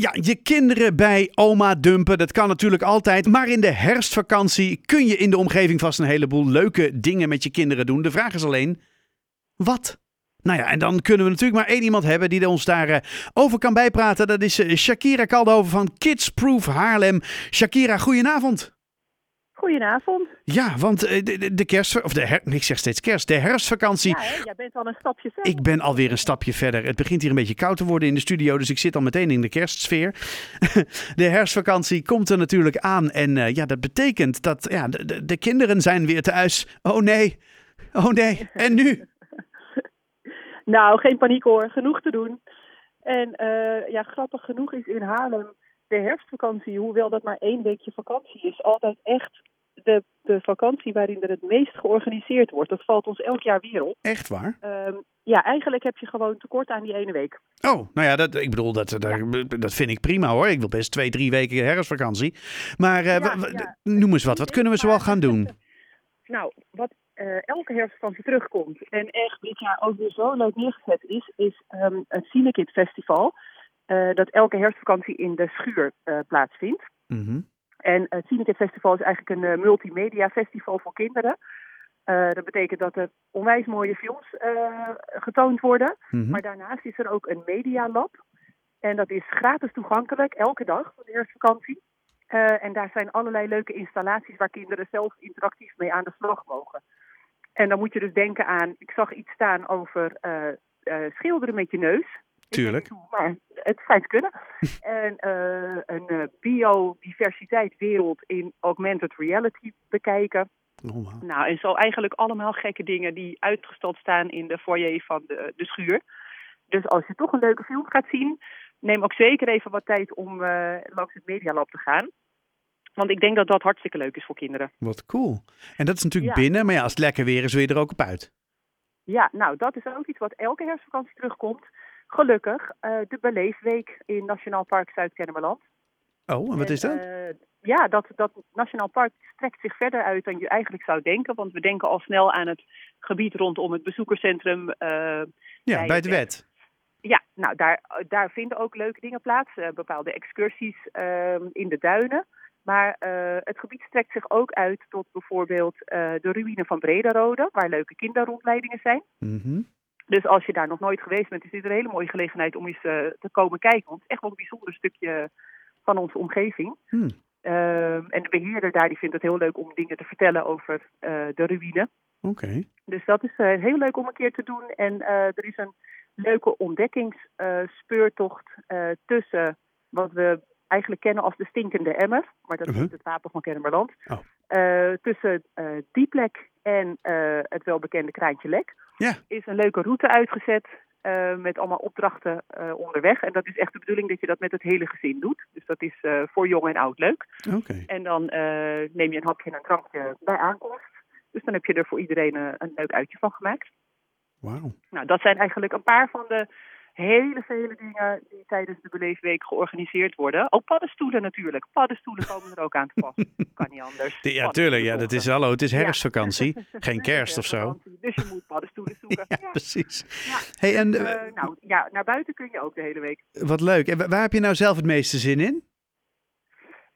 Ja, je kinderen bij oma dumpen, dat kan natuurlijk altijd. Maar in de herfstvakantie kun je in de omgeving vast een heleboel leuke dingen met je kinderen doen. De vraag is alleen, wat? Nou ja, en dan kunnen we natuurlijk maar één iemand hebben die ons daarover over kan bijpraten. Dat is eh, Shakira Kaldover van Kids Proof Haarlem. Shakira, goedenavond. Goedenavond. Ja, want eh, de, de kerst, of de her, ik zeg steeds kerst, de herfstvakantie. Ja, hè, jij bent al een stapje verder. Ik ben alweer een stapje verder. Het begint hier een beetje koud te worden in de studio, dus ik zit al meteen in de kerstsfeer. De herfstvakantie komt er natuurlijk aan en eh, ja, dat betekent dat ja, de, de, de kinderen zijn weer thuis. Oh nee, oh nee, en nu? Nou, geen paniek hoor. Genoeg te doen. En eh, ja, grappig genoeg is in Haarlem de herfstvakantie, hoewel dat maar één weekje vakantie is, altijd echt de, de vakantie waarin er het meest georganiseerd wordt. Dat valt ons elk jaar weer op. Echt waar? Ehm, ja, eigenlijk heb je gewoon tekort aan die ene week. Oh, nou ja, dat, ik bedoel, dat, dat, dat vind ik prima hoor. Ik wil best twee, drie weken herfstvakantie. Maar Ja, ja. noem eens wat, wat kunnen we zoal gaan doen? Nou, wat eh, elke herfstvakantie terugkomt en echt dit jaar ook weer zo leuk neergezet is, is ehm, het Cinekid Festival. eh, dat elke herfstvakantie in de schuur plaatsvindt. Mhm. En het Cinekid Festival is eigenlijk een eh, multimedia festival voor kinderen. Eh, dat betekent dat er onwijs mooie films eh, getoond worden. Mhm. Maar daarnaast is er ook een Media Lab. En dat is gratis toegankelijk, elke dag van de herfstvakantie. Eh, en daar zijn allerlei leuke installaties waar kinderen zelf interactief mee aan de slag mogen. En dan moet je dus denken aan, ik zag iets staan over eh, eh, schilderen met je neus. Tuurlijk. maar het schijnt kunnen. en eh, een eh, biodiversiteit wereld in augmented reality bekijken. Oh. Nou, en zo eigenlijk allemaal gekke dingen die uitgestald staan in de foyer van de, de schuur. Dus als je toch een leuke film gaat zien, neem ook zeker even wat tijd om eh, langs het Medialab te gaan. Want ik denk dat dat hartstikke leuk is voor kinderen. Wat cool. En dat is natuurlijk Ja. binnen, maar ja, als het lekker weer is, wil je er ook op uit. Ja, nou, dat is ook iets wat elke herfstvakantie terugkomt. Gelukkig, eh, de Beleefweek in Nationaal Park Zuid-Kennemerland. Oh, en wat En, is dat? eh, ja, dat, dat Nationaal Park strekt zich verder uit dan je eigenlijk zou denken. Want we denken al snel aan het gebied rondom het bezoekerscentrum. eh, ja, bij de wet. ja, nou, daar, daar vinden ook leuke dingen plaats. bepaalde excursies ehm, in de duinen. Maar het gebied strekt zich ook uit tot bijvoorbeeld de ruïne van Brederode, waar leuke kinderrondleidingen zijn. Mhm. Dus als je daar nog nooit geweest bent, is dit een hele mooie gelegenheid om eens eh, te komen kijken. Want het is echt wel een bijzonder stukje van onze omgeving. Hmm. Ehm, en de beheerder daar die vindt het heel leuk om dingen te vertellen over eh, de ruïne. Oké. Dus dat is eh, heel leuk om een keer te doen. En er is een leuke ontdekkingsspeurtocht tussen wat we eigenlijk kennen als de stinkende emmer. Maar dat is niet het wapen van Kennemerland. Oh. Tussen die plek en eh, het welbekende Kraantje Lek Ja. is een leuke route uitgezet. eh, met allemaal opdrachten eh, onderweg. En dat is echt de bedoeling dat je dat met het hele gezin doet. Dus dat is voor jong en oud leuk. Oké. En dan neem je een hapje en een drankje bij aankomst. Dus dan heb je er voor iedereen een leuk uitje van gemaakt. Wauw. Nou, dat zijn eigenlijk een paar van de hele vele dingen die tijdens de Beleefweek georganiseerd worden. Ook paddenstoelen natuurlijk. Paddenstoelen komen er ook aan te pas. Kan niet anders. Ja, tuurlijk. Ja, dat is hallo. Het is Ja. herfstvakantie. Geen kerst of zo. Dus je moet paddenstoelen zoeken. Ja, Ja. precies. Ja. Hey, en Eh, eh, nou ja, naar buiten kun je ook de hele week. wat leuk. En wa- waar heb je nou zelf het meeste zin in?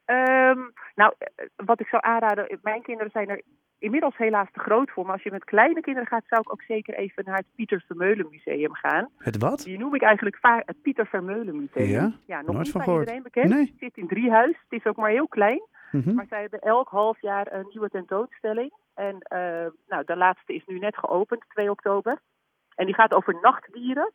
Ehm, nou, eh, wat ik zou aanraden, mijn kinderen zijn er inmiddels helaas te groot voor. Maar als je met kleine kinderen gaat, zou ik ook zeker even naar het Pieter Vermeulen Museum gaan. Het wat? Die noem ik eigenlijk vaak het Pieter Vermeulen Museum. Ja? nog Nooit niet van bij iedereen bekend. Nee. Het zit in Driehuis. Het is ook maar heel klein. Mhm. Maar zij hebben elk half jaar een nieuwe tentoonstelling. En eh, nou, de laatste is nu net geopend, 2 oktober. En die gaat over nachtdieren.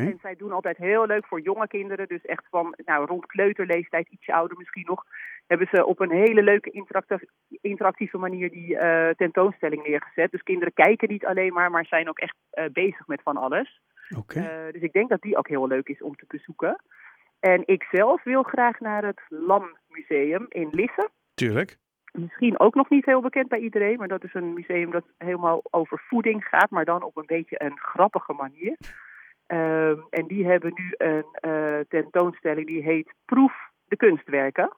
En zij doen altijd heel leuk voor jonge kinderen. Dus echt van nou, rond kleuterleeftijd, ietsje ouder misschien nog. Hebben ze op een hele leuke interactieve, manier die eh, tentoonstelling neergezet. Dus kinderen kijken niet alleen maar, maar zijn ook echt eh, bezig met van alles. Oké. Eh, dus ik denk dat die ook heel leuk is om te bezoeken. En ik zelf wil graag naar het Lam Museum in Lisse. Tuurlijk. Misschien ook nog niet heel bekend bij iedereen, maar dat is een museum dat helemaal over voeding gaat, maar dan op een beetje een grappige manier. Ehm, en die hebben nu een eh, tentoonstelling die heet Proef de kunstwerken.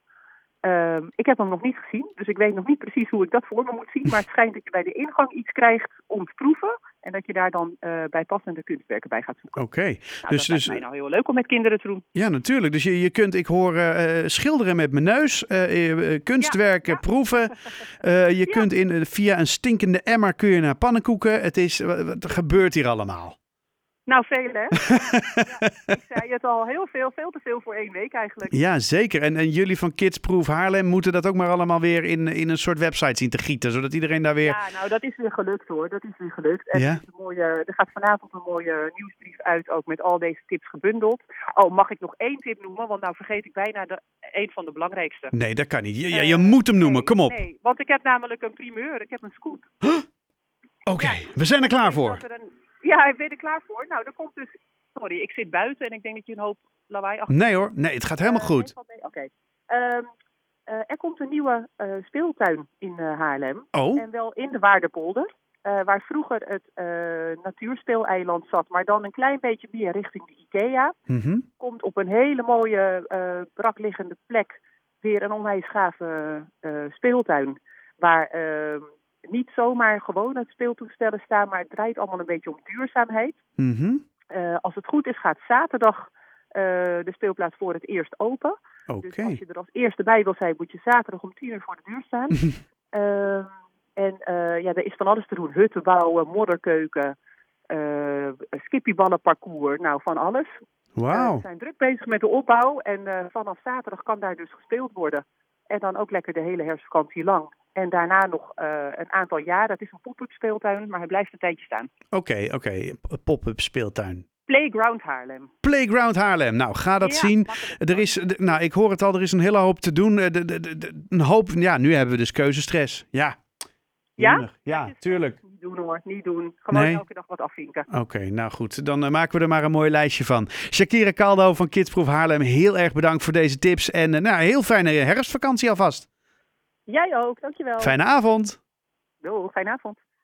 Ehm, ik heb hem nog niet gezien, dus ik weet nog niet precies hoe ik dat voor me moet zien. Maar het schijnt dat je bij de ingang iets krijgt om te proeven. En dat je daar dan uh, bij passende kunstwerken bij gaat zoeken. Oké. Nou, dus, dat dus, is mij nou heel leuk om met kinderen te doen. Ja, natuurlijk. Dus je, je kunt, ik hoor uh, schilderen met mijn neus, kunstwerken Ja, ja. proeven. je Ja. kunt in, via een stinkende emmer kun je naar pannenkoeken. Het is, wat gebeurt hier allemaal? Nou, veel hè? ja, ik zei het al, heel veel, veel te veel voor één week eigenlijk. Ja, zeker. En, en jullie van Kidsproof Haarlem moeten dat ook maar allemaal weer in, in een soort website zien te gieten, zodat iedereen daar weer... Ja, nou dat is weer gelukt hoor, dat is weer gelukt. En Ja? is een mooie, er gaat vanavond een mooie nieuwsbrief uit, ook met al deze tips gebundeld. Oh, mag ik nog één tip noemen, want nou vergeet ik bijna de, een van de belangrijkste. Nee, dat kan niet. Je, je Eh, moet hem noemen, Nee, kom op. Nee, want ik heb namelijk een primeur, ik heb een scoop. Oké, we zijn er klaar voor. Ja, ik ben er klaar voor. Nou, er komt dus... Sorry, ik zit buiten en ik denk dat je een hoop lawaai achter... Nee hoor, nee, het gaat helemaal Eh, goed. Oké. Ehm, eh, er komt een nieuwe eh, speeltuin in Haarlem. Oh, En wel in de Waardepolder. waar vroeger het natuurspeeleiland zat, maar dan een klein beetje meer richting de IKEA. mhm. Komt op een hele mooie brakliggende plek weer een onwijs gave speeltuin. Waar eh, niet zomaar gewone speeltoestellen staan, maar het draait allemaal een beetje om duurzaamheid. mhm. Eh, als het goed is, gaat zaterdag eh, de speelplaats voor het eerst open. Dus als je er als eerste bij wil zijn, moet je zaterdag om tien uur voor de deur staan. Ehm, en eh, ja, er is van alles te doen. Hutten bouwen, modderkeuken, skippieballenparcours, nou van alles. Wauw. we zijn druk bezig met de opbouw en vanaf zaterdag kan daar dus gespeeld worden. En dan ook lekker de hele herfstvakantie lang. En daarna nog eh, een aantal jaar. Het is een pop-up speeltuin, maar hij blijft een tijdje staan. Oké, oké. Pop-up speeltuin. Playground Haarlem. Playground Haarlem. Nou, ga dat Ja, zien. makkelijk. Er is, nou, ik hoor het al, er is een hele hoop te doen. Eh, de- de- de- de- een hoop, ja, nu hebben we dus keuzestress. Ja. Ja? Ja, tuurlijk. Niet doen hoor, niet doen. Gewoon Nee? elke dag wat afvinken. Oké, nou goed. Dan eh, maken we er maar een mooi lijstje van. Shakira Caldo van Kidsproof Haarlem, heel erg bedankt voor deze tips. En eh, nou, heel fijne herfstvakantie alvast. Jij ook, dankjewel. Fijne avond. Doei, fijne avond.